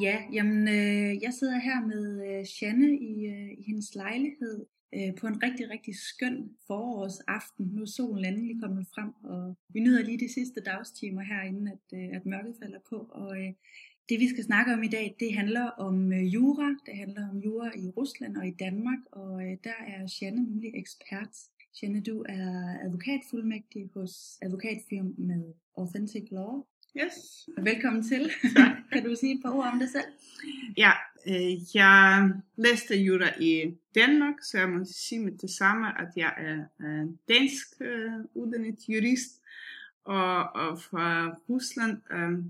Ja, jamen øh, jeg sidder her med øh, Janne i, øh, i hendes lejlighed øh, på en rigtig, rigtig skøn forårsaften. Nu er solen endelig kommet frem, og vi nyder lige de sidste dagstimer herinde, at, øh, at mørket falder på. Og øh, det vi skal snakke om i dag, det handler om øh, jura. Det handler om jura i Rusland og i Danmark, og øh, der er Janne nemlig ekspert. Janne, du er advokatfuldmægtig hos advokatfirmaet Authentic Law. Yes. Velkommen til. kan du sige et par ord om dig selv? Ja, øh, jeg læste jura i Danmark, så jeg må sige med det samme, at jeg er øh, dansk øh, uddannet jurist, og, og fra Rusland. Øh,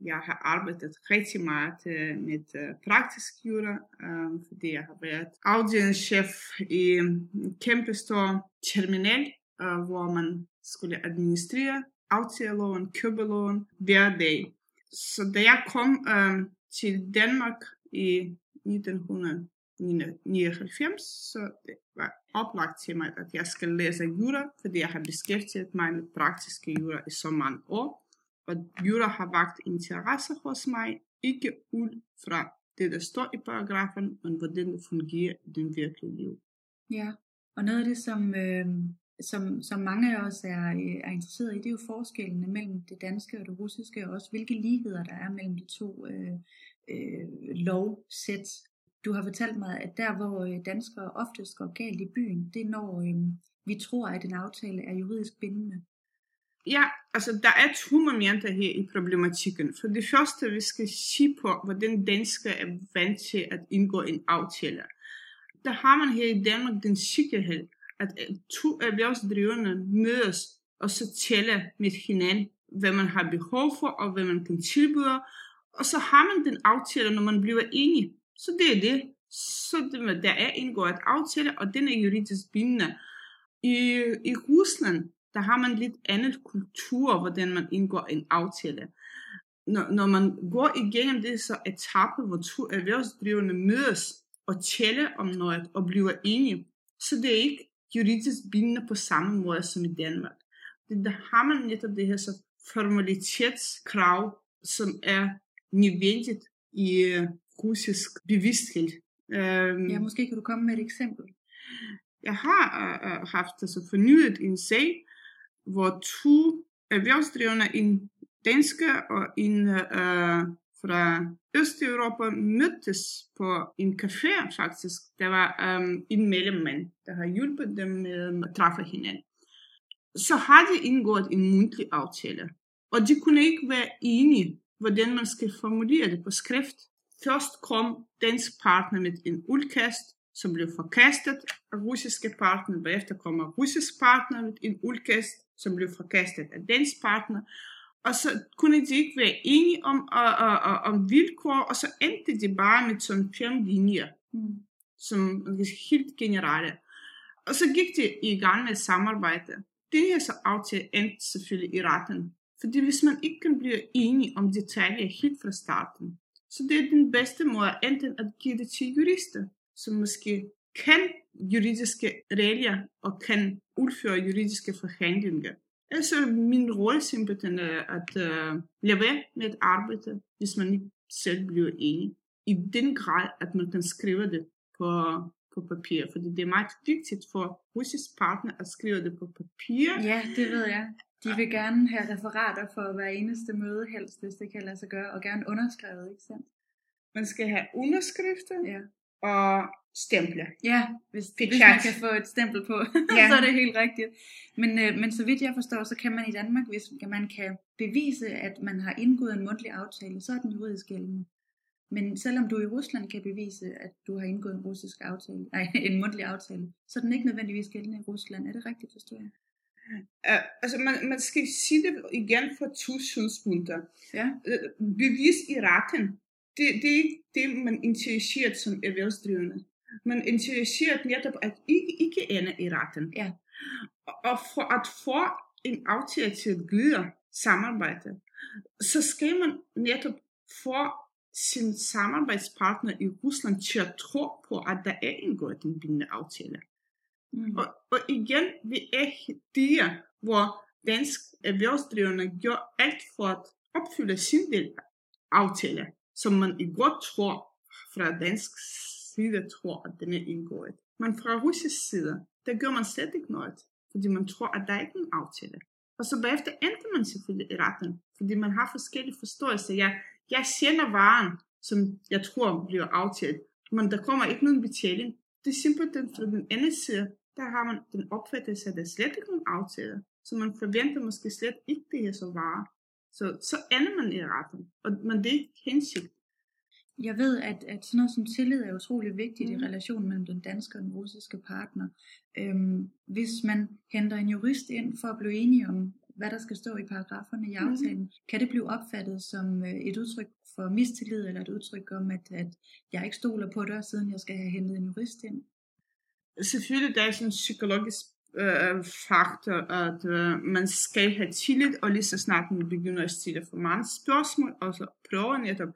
jeg har arbejdet rigtig meget øh, med øh, praktisk jura, øh, fordi jeg har været audienschef i en kæmpestor terminal, øh, hvor man skulle administrere aftaleloven, købeloven hver dag. Så da jeg kom øh, til Danmark i 1999, så det var oplagt til mig, at jeg skal læse jura, fordi jeg har beskæftiget mig med praktiske jura i så mange år. Og jura har vagt interesse hos mig, ikke ud fra det, der står i paragrafen, men hvordan det fungerer i den virkelige liv. Ja, og noget af det, som, øh, som, som mange af os er, er interesseret i, det er jo forskellene mellem det danske og det russiske, og også hvilke ligheder der er mellem de to øh, øh, lovsæt. Du har fortalt mig, at der hvor øh, danskere oftest går galt i byen, det er når øh, vi tror, at en aftale er juridisk bindende. Ja, altså der er to momenter her i problematikken. For det første, vi skal sige på, hvordan danskere er vant til at indgå en aftale. Der har man her i Danmark den sikkerhed, at øh, to erhvervsdrivende mødes og så tæller med hinanden, hvad man har behov for, og hvad man kan tilbyde. Og så har man den aftale, når man bliver enige. Så det er det. Så det, der er indgået et aftale, og den er juridisk bindende. I, I Rusland, der har man lidt andet kultur, hvordan man indgår en aftale. Når, når man går igennem det så etape, hvor to erhvervsdrivende mødes og tæller om noget og bliver enige, så det er ikke juridisk bindende på samme måde som i Danmark. Det, der har man netop det her så formalitetskrav, som er nødvendigt i uh, russisk bevidsthed. Um, ja, måske kan du komme med et eksempel. Jeg har uh, haft altså fornyet en sag, hvor to erhvervsdrivende, en danske og en uh, fra Østeuropa mødtes på en café faktisk. Der var um, en mellemmand, der har hjulpet dem med at træffe hinanden. Så har de indgået en mundtlig aftale, og de kunne ikke være enige, hvordan man skal formulere det på skrift. Først kom dansk partner med en udkast, som blev forkastet af russiske partner. Bagefter kommer russisk partner med en udkast, som blev forkastet af dansk partner og så kunne de ikke være enige om, og, og, og, om vilkår, og så endte de bare med sådan fem linjer, mm. som helt generelle. Og så gik de i gang med et samarbejde. Det her så aftale endte selvfølgelig i retten. Fordi hvis man ikke kan blive enige om detaljer helt fra starten, så det er den bedste måde enten at give det til jurister, som måske kan juridiske regler og kan udføre juridiske forhandlinger. Altså min rolle simpelthen er at uh, lade være med at arbejde, hvis man ikke selv bliver enig. I den grad, at man kan skrive det på, på papir. Fordi det er meget vigtigt for russisk partner at skrive det på papir. Ja, det ved jeg. De vil gerne have referater for hver eneste møde helst, hvis det kan lade sig gøre, og gerne underskrevet, ikke sandt? Man skal have underskrifter, ja. Og stemple. Ja, hvis, hvis man kan få et stempel på, ja. så er det helt rigtigt. Men, øh, men så vidt jeg forstår, så kan man i Danmark, hvis man kan bevise, at man har indgået en mundtlig aftale, så er den juridisk gældende. Men selvom du i Rusland kan bevise, at du har indgået en russisk aftale, nej, en mundtlig aftale, så er den ikke nødvendigvis gældende i Rusland. Er det rigtigt forstået? Uh, altså man, man skal sige det igen for to synspunkter. Ja. Uh, bevis i retten, det, det er ikke det, man introducerer som erhvervsdrivende men interesseret netop at ikke, ikke ende i retten. Ja. Og for at få en aftale til at glide samarbejde, så skal man netop få sin samarbejdspartner i Rusland til at tro på, at der er indgået en bindende aftale. Mm. Og, og igen, vi er der, hvor dansk erhvervsdrivende gør alt for at opfylde sin del af aftale som man i godt tror fra dansk side tror, at den er indgået. Men fra russisk side, der gør man slet ikke noget, fordi man tror, at der er ikke en aftale. Og så bagefter ændrer man selvfølgelig i retten, fordi man har forskellige forståelser. Jeg, jeg sender varen, som jeg tror bliver aftalt, men der kommer ikke nogen betaling. Det er simpelthen fra den anden side, der har man den opfattelse, at der slet ikke nogen aftale. Så man forventer måske slet ikke det her så varer. Så, så ender man i retten, og, men det er ikke hensigt. Jeg ved, at, at sådan noget som tillid er utrolig vigtigt mm. i relationen mellem den danske og den russiske partner. Øhm, hvis man henter en jurist ind for at blive enige om, hvad der skal stå i paragraferne i aftalen, mm. kan det blive opfattet som øh, et udtryk for mistillid, eller et udtryk om, at, at jeg ikke stoler på dig, siden jeg skal have hentet en jurist ind? Selvfølgelig, der er sådan en psykologisk Øh, øh, faktor, at øh, man skal have tillid, og lige så snart man begynder at stille for mange spørgsmål, og så prøver netop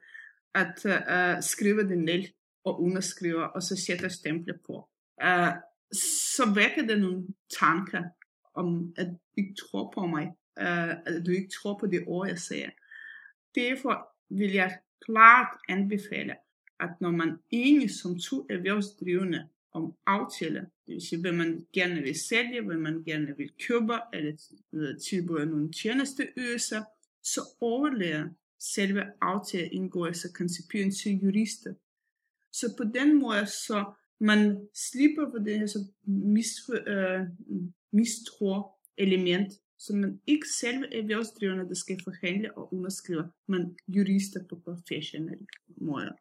at øh, skrive det ned og underskrive, og så sætte stemple på. Øh, så vækker det nogle tanker om, at du ikke tror på mig, øh, at du ikke tror på det ord, jeg siger. Derfor vil jeg klart anbefale, at når man er enige som to erhvervsdrivende om aftale, det vil sige, hvad man gerne vil sælge, hvad man gerne vil købe, eller tilbyde nogle tjenesteydelser, så overlærer selve aftaleindgåelse koncipien til jurister. Så på den måde, så man slipper for det her så mis, øh, mistro element, så man ikke selv er erhvervsdrivende, der skal forhandle og underskrive, men jurister på professionel måder.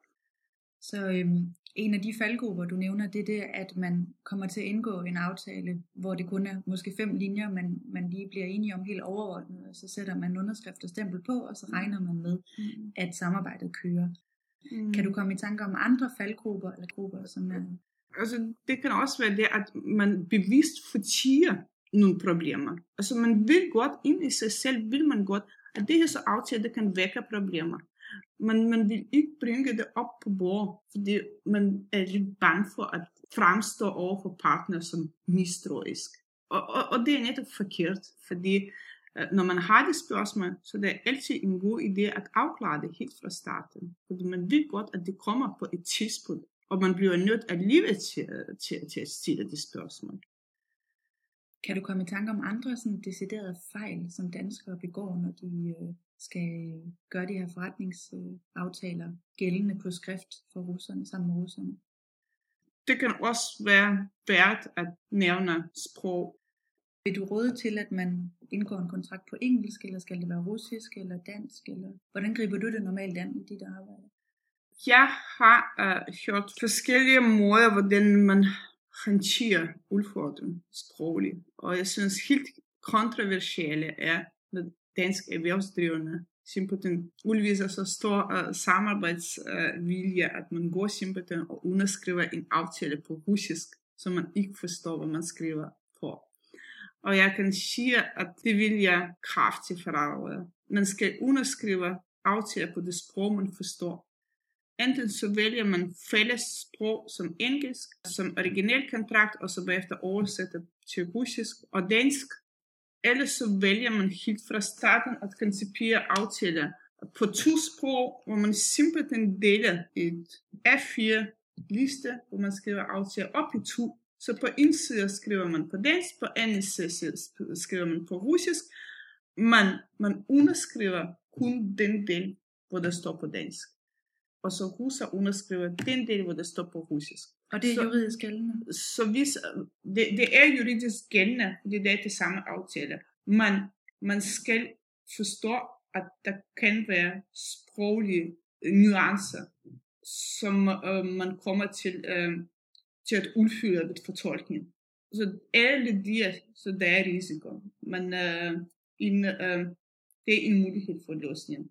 Så øhm, en af de faldgrupper, du nævner, det er det, at man kommer til at indgå en aftale, hvor det kun er måske fem linjer, man, man lige bliver enige om helt overordnet, og så sætter man underskrift og stempel på, og så regner man med, mm. at samarbejdet kører. Mm. Kan du komme i tanke om andre faldgrupper eller grupper, som er... Altså, det kan også være det, at man bevidst fortiger nogle problemer. Altså, man vil godt, ind i sig selv vil man godt, at det her så aftale, det kan vække problemer men man vil ikke bringe det op på bord, fordi man er lidt bange for at fremstå over for partner som mistroisk. Og, og, og det er netop forkert, fordi øh, når man har det spørgsmål, så det er altid en god idé at afklare det helt fra starten. Fordi man ved godt, at det kommer på et tidspunkt, og man bliver nødt alligevel til, til, til at stille det spørgsmål. Kan du komme i tanke om andre sådan deciderede fejl, som danskere begår, når de øh, skal gøre de her forretningsaftaler gældende på skrift for russerne sammen med russerne. Det kan også være værd at nævne sprog. Vil du råde til, at man indgår en kontrakt på engelsk, eller skal det være russisk eller dansk? Eller hvordan griber du det normalt an i dit arbejde? Jeg har uh, hørt forskellige måder, hvordan man håndterer udfordringen sprogligt. Og jeg synes helt kontroversielle er, dansk erhvervsdrivende simpelthen udviser så stor uh, samarbejdsvilje, uh, at man går simpelthen og underskriver en aftale på russisk, så man ikke forstår, hvad man skriver på. Og jeg kan sige, at det vil jeg kraftigt forarve. Man skal underskrive aftaler på det sprog, man forstår. Enten så vælger man fælles sprog som engelsk, som original kontrakt, og så bagefter oversætter til russisk og dansk, Ellers så vælger man helt fra starten at koncipere aftaler på to sprog, hvor man simpelthen deler et A4 liste, hvor man skriver aftaler op i to. Så på en side skriver man på dansk, på anden side skriver man på russisk. Man, man underskriver kun den del, hvor der står på dansk. Og så russer underskriver den del, hvor der står på russisk. Og det er så, juridisk gældende? Så hvis, det, det er juridisk gældende, fordi det er det samme aftale. Men man skal forstå, at der kan være sproglige nuancer, som øh, man kommer til, øh, til at udfylde ved fortolkning. Så alle de, så der er risiko. Men øh, en, øh, det er en mulighed for løsning.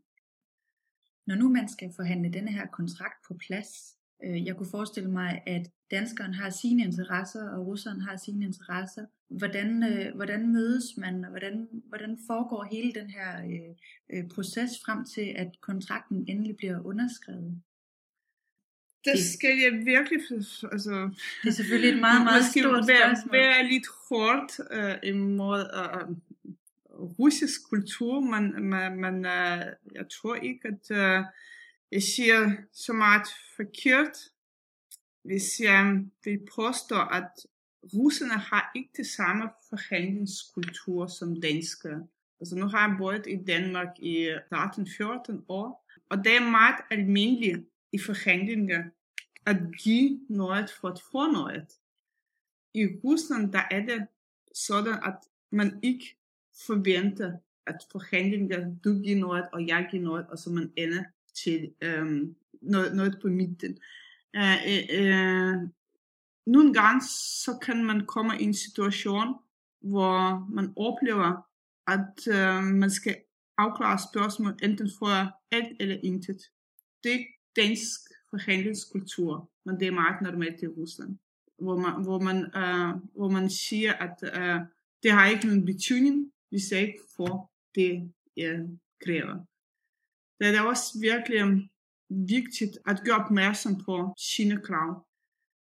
Når nu man skal forhandle denne her kontrakt på plads, Øh, jeg kunne forestille mig, at danskeren har sine interesser, og russeren har sine interesser. Hvordan, øh, hvordan mødes man, og hvordan, hvordan foregår hele den her øh, øh, proces frem til, at kontrakten endelig bliver underskrevet? Det skal jeg virkelig... Altså, det er selvfølgelig et meget, meget stort være, spørgsmål. være lidt hårdt øh, imod øh, russisk kultur, men, men, men øh, jeg tror ikke, at... Øh, jeg siger så meget forkert, hvis jeg vil påstå, at russerne har ikke det samme forhandlingskultur som danskere. Altså nu har jeg boet i Danmark i 13-14 år, og det er meget almindeligt i forhandlinger at give noget for at få noget. I Rusland der er det sådan, at man ikke forvente, at forhandlinger, du giver noget, og jeg giver noget, og så man ender til øhm, noget, noget på midten. Øh, øh, nogle gange så kan man komme i en situation, hvor man oplever, at øh, man skal afklare spørgsmål, enten for alt eller intet. Det er dansk forhandlingskultur, men det er meget normalt i Rusland, hvor man, hvor man, øh, hvor man siger, at øh, det har ikke nogen betydning, hvis jeg ikke får det, jeg kræver. Det er også virkelig vigtigt at gøre opmærksom på sine krav.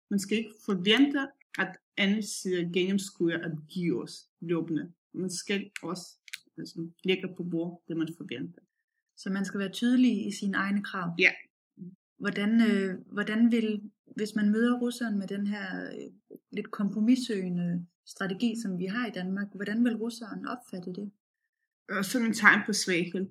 Man skal ikke forvente, at anden side gennemskuer at give os løbende. Man skal også altså, lægge på bord det, man forventer. Så man skal være tydelig i sine egne krav? Ja. Hvordan, øh, hvordan vil, hvis man møder russeren med den her øh, lidt kompromissøgende strategi, som vi har i Danmark, hvordan vil russeren opfatte det? Øh, som en tegn på svaghed.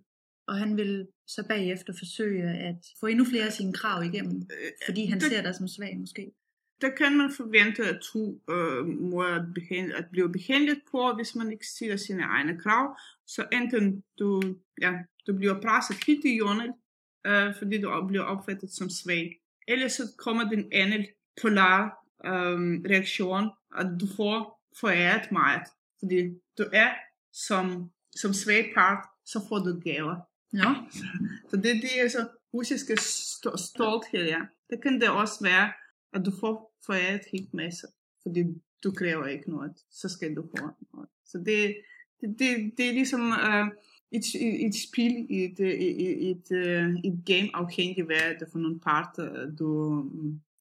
Og han vil så bagefter forsøge at få endnu flere af sine krav igennem, øh, fordi han det, ser dig som svag måske. Der kan man forvente at to øh, måder at, behandle, at blive behandlet på, hvis man ikke stiller sine egne krav. Så enten du, ja, du bliver presset helt i hjørnet, øh, fordi du bliver opfattet som svag. Eller så kommer den anden polar øh, reaktion, at du får foræret meget. Fordi du er som, som svag part, så får du gaver. Ja. Så det, det er så russiske stolthed, ja. Det kan det også være, at du får foræret helt masse, fordi du kræver ikke noget, så skal du få noget. Så det, det, det, det er ligesom uh, et, et, et spil, et, et, et, uh, et game afhængig af, hvad det for nogle parter, du,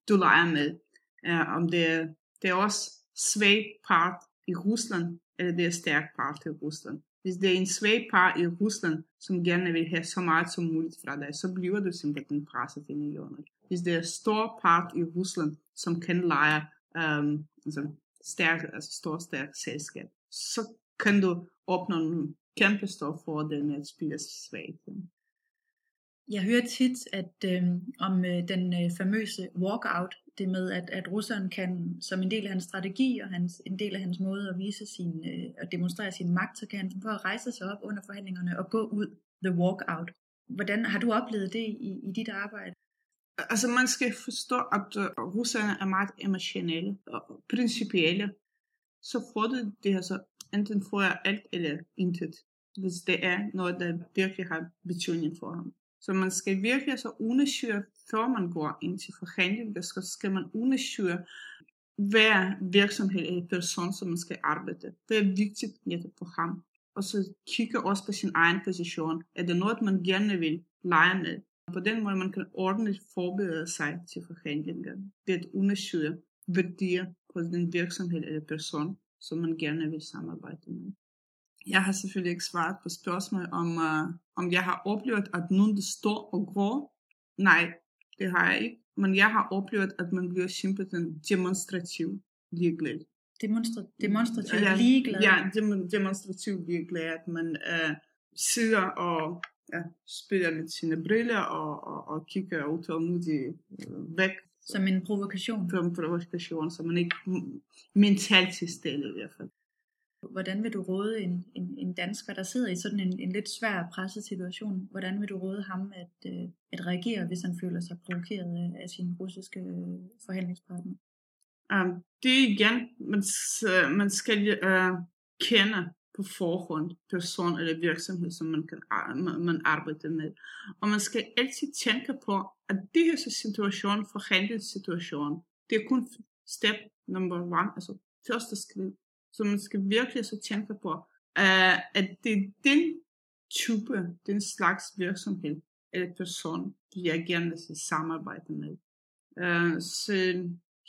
du leger med. Uh, om det, det er også svag part i Rusland, eller det er stærk part i Rusland. Hvis det er en svag part i Rusland, som gerne vil have så meget som muligt fra dig, så bliver du simpelthen presset ind i hjørnet. Hvis det er stor part i Rusland, som kan lege um, altså stærk, altså stor stærk selskab, så kan du opnå en kæmpe stor fordel med at spille svagt. Jeg hører tit at øh, om øh, den øh, famøse walkout, det med at, at russeren kan, som en del af hans strategi og hans, en del af hans måde at vise sin, øh, at demonstrere sin magt, så kan han for at rejse sig op under forhandlingerne og gå ud, the walkout. Hvordan har du oplevet det i, i dit arbejde? Altså man skal forstå, at øh, russerne er meget emotionelle og principielle. Så får det, det altså, så enten får jeg alt eller intet, hvis det er noget, der virkelig har betydning for ham. Så man skal virkelig så undersøge, før man går ind til forhandling, så skal man undersøge hver virksomhed eller person, som man skal arbejde. Det er vigtigt netop for ham. Og så kigge også på sin egen position. Er det noget, man gerne vil lege med? På den måde, man kan ordentligt forberede sig til forhandlinger ved at undersøge værdier på den virksomhed eller person, som man gerne vil samarbejde med. Jeg har selvfølgelig ikke svaret på spørgsmålet om, uh, om jeg har oplevet, at nogen står og går. Nej, det har jeg ikke. Men jeg har oplevet, at man bliver simpelthen demonstrativ ligeglad. Demonstra- demonstrativt ja, ligeglad? Ja, dem- demonstrativt ligeglad, at man uh, sidder og ja, spiller med sine briller og, og, og kigger utålmodigt uh, væk. Som en provokation? Som en provokation, så man ikke mentalt til stede i hvert fald. Hvordan vil du råde en, en, en dansker, der sidder i sådan en, en lidt svær presset situation, hvordan vil du råde ham at, øh, at reagere, hvis han føler sig provokeret af, af sin russiske øh, forhandlingspartner? Um, det er igen, man, øh, man skal uh, kende på forhånd person eller virksomhed, som man, kan, man arbejder med. Og man skal altid tænke på, at det her situation, forhandlingssituation, det er kun step number one, altså første skridt. Så man skal virkelig så tænke på, uh, øh, at det er den type, den slags virksomhed eller person, jeg gerne vil samarbejde med. Uh, så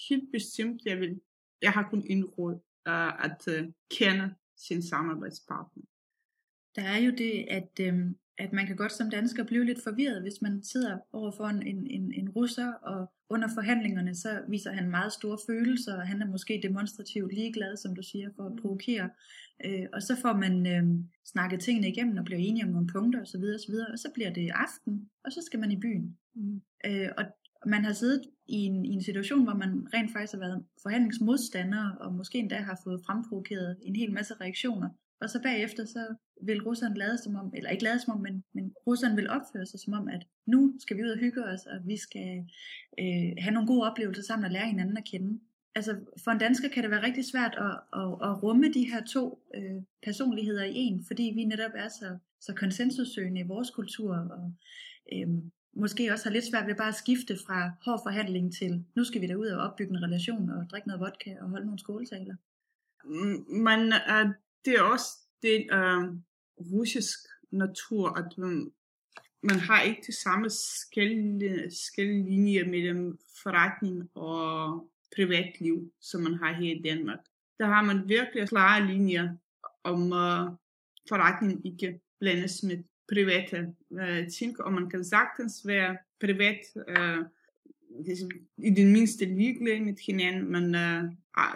helt bestemt, jeg vil, jeg har kun en råd, uh, at uh, kende sin samarbejdspartner. Der er jo det, at, øhm, at man kan godt som dansker blive lidt forvirret, hvis man sidder over for en, en, en russer, og under forhandlingerne, så viser han meget store følelser, og han er måske demonstrativt ligeglad, som du siger, for at provokere. Øh, og så får man øh, snakket tingene igennem og bliver enige om nogle punkter osv. osv. Og så bliver det aften, og så skal man i byen. Mm. Øh, og man har siddet i en, i en situation, hvor man rent faktisk har været forhandlingsmodstander, og måske endda har fået fremprovokeret en hel masse reaktioner. Og så bagefter, så vil russerne lade som om, eller ikke lade som om, men, men russerne vil opføre sig som om, at nu skal vi ud og hygge os, og vi skal øh, have nogle gode oplevelser sammen og lære hinanden at kende. Altså for en dansker kan det være rigtig svært at, at, at rumme de her to øh, personligheder i en, fordi vi netop er så, så konsensussøgende i vores kultur, og øh, måske også har lidt svært ved bare at skifte fra hård forhandling til, nu skal vi derud og opbygge en relation og drikke noget vodka og holde nogle skoletaler. Men uh, det er også det øh, russisk natur, at man, man har ikke det samme skældlinje mellem forretning og privatliv, som man har her i Danmark. Der har man virkelig klare linjer om øh, forretning ikke blandes med private øh, ting, og man kan sagtens være privat øh, ligesom i det mindste ligeglad med hinanden, men øh,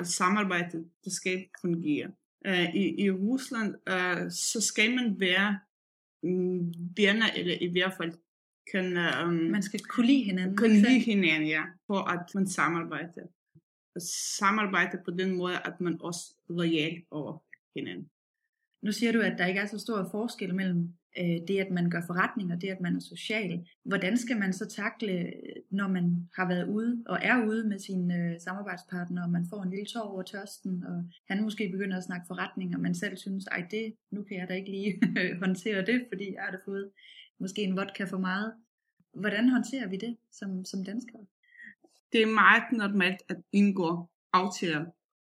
samarbejdet, det skal fungere. Uh, i, I Rusland, uh, så skal man være venner, eller i hvert fald kan... Um, man skal kunne lide hinanden. Kan lide hinanden, ja, for at man samarbejder. Samarbejder på den måde, at man også lojal over hinanden. Nu siger du, at der ikke er så stor forskel mellem øh, det, at man gør forretning, og det, at man er social. Hvordan skal man så takle, når man har været ude, og er ude med sine øh, samarbejdspartnere, og man får en lille tår over tørsten, og han måske begynder at snakke forretning, og man selv synes, ej det, nu kan jeg da ikke lige håndtere det, fordi jeg har da fået måske en vodka for meget. Hvordan håndterer vi det som, som danskere? Det er meget normalt at indgå aftaler,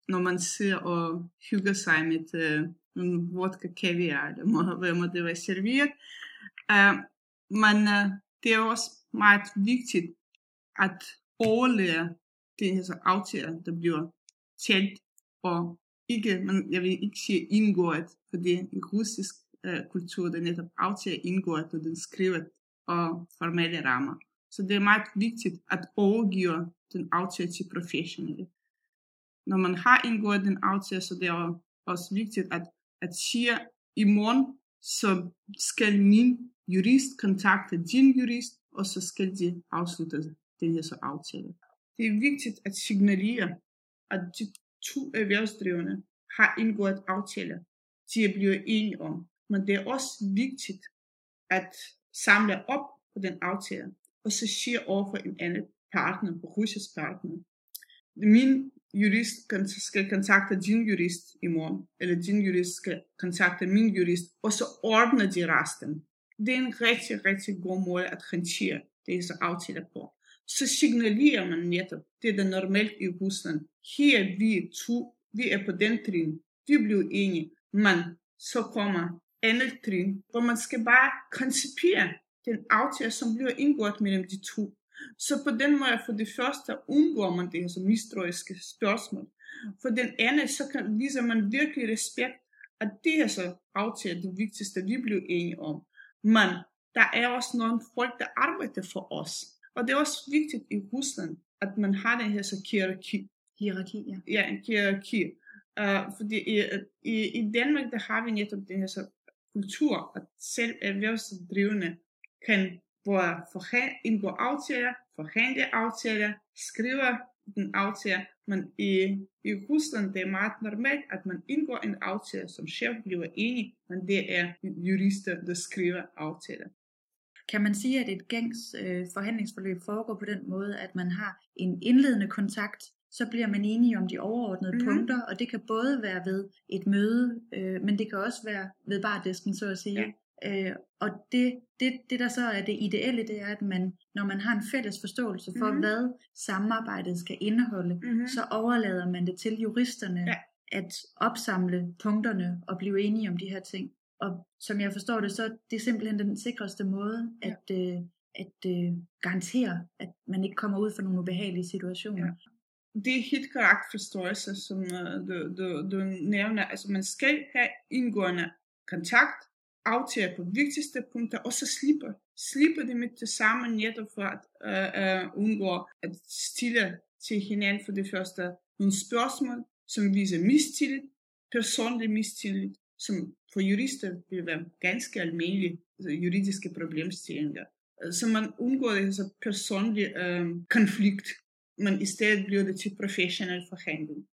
når man sidder og hygger sig med øh, en vodka kaviar, eller må, hvad må det være serveret. Uh, men uh, det er også meget vigtigt at overlære det her så aftaler, der bliver talt, og ikke, men jeg vil ikke sige indgået, fordi i russisk øh, kultur, der netop aftaler indgået, og den skriver og formelle rammer. Så det er meget vigtigt at overgive den aftale til professionelle. Når man har indgået den aftale, så det er også vigtigt at at siger, i morgen så skal min jurist kontakte din jurist, og så skal de afslutte den her så aftale. Det er vigtigt at signalere, at de to erhvervsdrivende har indgået aftaler, de er blevet enige om. Men det er også vigtigt at samle op på den aftale, og så sige over for en anden partner, på russisk partner. Min jurist skal kontakte din jurist i morgen, eller din jurist skal kontakte min jurist, og så ordner de resten. Det er en rigtig, rigtig god måde at håndtere det så aftaler på. Så signalerer man netop, det er det normalt i Rusland. Her vi to, vi er på den trin, vi blev enige, men så kommer andet trin, hvor man skal bare koncipere den aftale, som bliver indgået mellem de to. Så på den måde, for det første, undgår man det her så mistroiske spørgsmål. For den anden, så kan, viser man virkelig respekt, at det er så aftale det vigtigste, vi blev enige om. Men der er også nogle folk, der arbejder for os. Og det er også vigtigt i Rusland, at man har den her så hierarki. Hierarki, ja. Ja, en hierarki. Uh, fordi i, i, i Danmark, der har vi netop den her så kultur, at selv erhvervsdrivende kan hvor indgår aftaler, forhandler aftaler, skriver den aftale, men i, i Rusland det er meget normalt, at man indgår en aftale, som chef bliver enig, men det er jurister, der skriver aftaler. Kan man sige, at et gængs øh, forhandlingsforløb foregår på den måde, at man har en indledende kontakt, så bliver man enige om de overordnede mm-hmm. punkter, og det kan både være ved et møde, øh, men det kan også være ved bardisken, så at sige. Ja. Øh, og det, det, det, der så er det ideelle, det er, at man, når man har en fælles forståelse for, mm-hmm. hvad samarbejdet skal indeholde, mm-hmm. så overlader man det til juristerne ja. at opsamle punkterne og blive enige om de her ting. Og som jeg forstår det, så det er simpelthen den sikreste måde at, ja. øh, at øh, garantere, at man ikke kommer ud for nogle ubehagelige situationer. Ja. Det er helt korrekt forståelse, som uh, du, du, du nævner. Altså man skal have indgående kontakt, aftager på vigtigste punkter, og så slipper, slipper det med det samme netop for at øh, øh, undgå at stille til hinanden for det første nogle spørgsmål, som viser mistillid, personlig mistillid, som for jurister vil være ganske almindelige altså juridiske problemstillinger. Øh, så man undgår altså personlig øh, konflikt, men i stedet bliver det til professionel forhandling.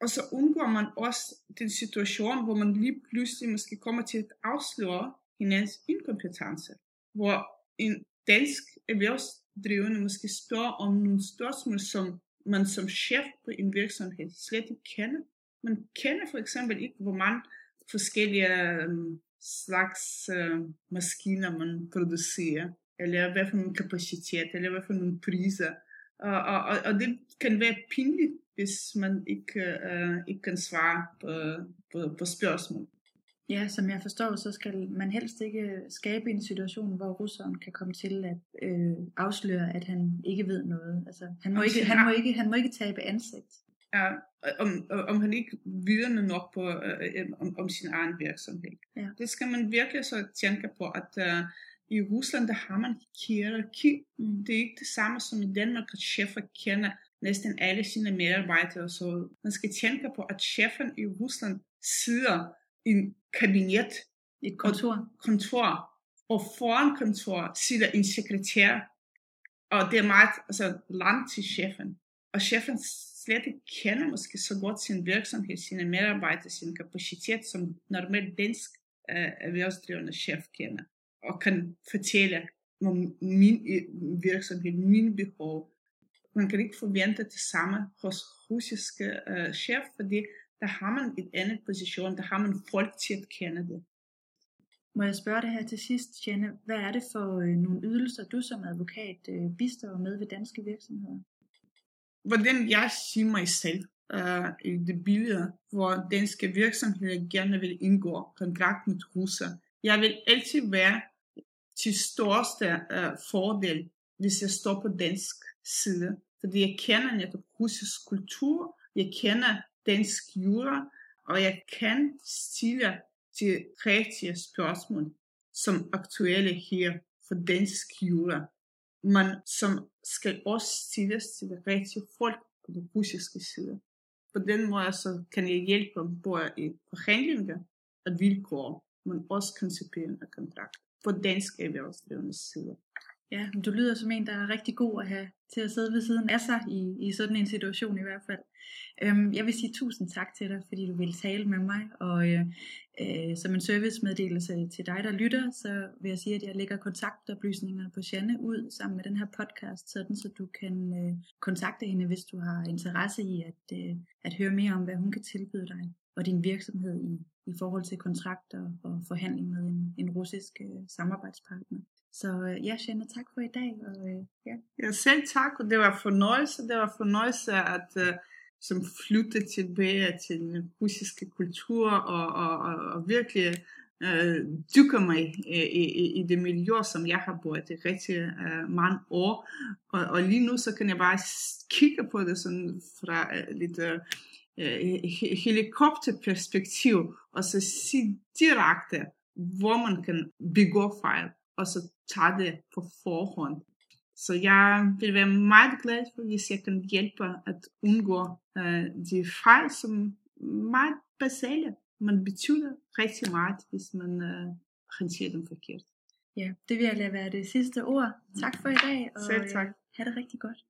Og så undgår man også den situation, hvor man lige pludselig måske kommer til at afsløre hinandens inkompetence, hvor en dansk erhvervsdrivende måske spørger om nogle spørgsmål, som man som chef på en virksomhed slet ikke kender. Man kender for eksempel ikke, hvor mange forskellige øhm, slags øh, maskiner man producerer, eller hvad for en kapacitet, eller hvad for nogle priser. Og, og, og det kan være pinligt, hvis man ikke, øh, ikke kan svare på, på, på spørgsmål. Ja, som jeg forstår, så skal man helst ikke skabe en situation, hvor russeren kan komme til at øh, afsløre, at han ikke ved noget. Altså, han, må ikke, han, må ikke, han må ikke tabe ansigt. Ja, om, om han ikke vidende nok på, øh, om, om sin egen virksomhed. Ja. Det skal man virkelig så tænke på, at øh, i Rusland, der har man hierarki. Mm. Det er ikke det samme som i Danmark, at chefer kender næsten alle sine medarbejdere. Så man skal tænke på, at chefen i Rusland sidder i en kabinet. Et kontor. Og, kontor. Og foran kontor sidder en sekretær. Og det er meget altså, langt til chefen. Og chefen slet ikke kender måske så godt sin virksomhed, sine medarbejdere, sin kapacitet, som normalt dansk øh, erhvervsdrivende chef kender. Og kan fortælle om min virksomhed, min behov. Man kan ikke forvente det samme hos russiske øh, chef, fordi der har man et andet position, der har man folk til at kende det. Må jeg spørge dig her til sidst, Jenne, hvad er det for øh, nogle ydelser, du som advokat øh, bistår med ved danske virksomheder? Hvordan jeg siger mig selv øh, i det billede, hvor danske virksomheder gerne vil indgå kontrakt med russer. Jeg vil altid være til største øh, fordel, hvis jeg står på dansk side. Fordi jeg kender netop russisk kultur, jeg kender dansk jura, og jeg kan stille til rigtige spørgsmål, som aktuelle her for dansk jura, men som skal også stilles til de rigtige folk på den russiske side. På den måde så kan jeg hjælpe dem både i forhandlinger og vilkår, men også koncipering af kontrakt på dansk erhvervsdrivende side. Ja, du lyder som en, der er rigtig god at have til at sidde ved siden af sig i, i sådan en situation i hvert fald. Øhm, jeg vil sige tusind tak til dig, fordi du ville tale med mig, og øh, øh, som en servicemeddelelse til dig, der lytter, så vil jeg sige, at jeg lægger kontaktoplysningerne på Janne ud sammen med den her podcast, sådan så du kan øh, kontakte hende, hvis du har interesse i at, øh, at høre mere om, hvad hun kan tilbyde dig og din virksomhed i, i forhold til kontrakter og forhandling med en, en russisk øh, samarbejdspartner. Så øh, ja, Shanna, tak for i dag. Og, øh, ja. ja, selv tak, og det var fornøjelse. Det var fornøjelse at øh, som flytte tilbage til den russiske kultur og, og, og, og virkelig øh, dykke mig øh, i, i, i det miljø, som jeg har boet i rigtig øh, mange år. Og, og lige nu så kan jeg bare kigge på det sådan fra øh, lidt øh, øh helikopterperspektiv, og så sige direkte, hvor man kan begå fejl og så tage det på forhånd. Så jeg vil være meget glad for, hvis jeg kan hjælpe at undgå uh, de fejl, som meget basale, men betyder rigtig meget, hvis man uh, håndterer dem forkert. Ja, det vil jeg lade være det sidste ord. Tak for i dag, og Selv tak. have det rigtig godt.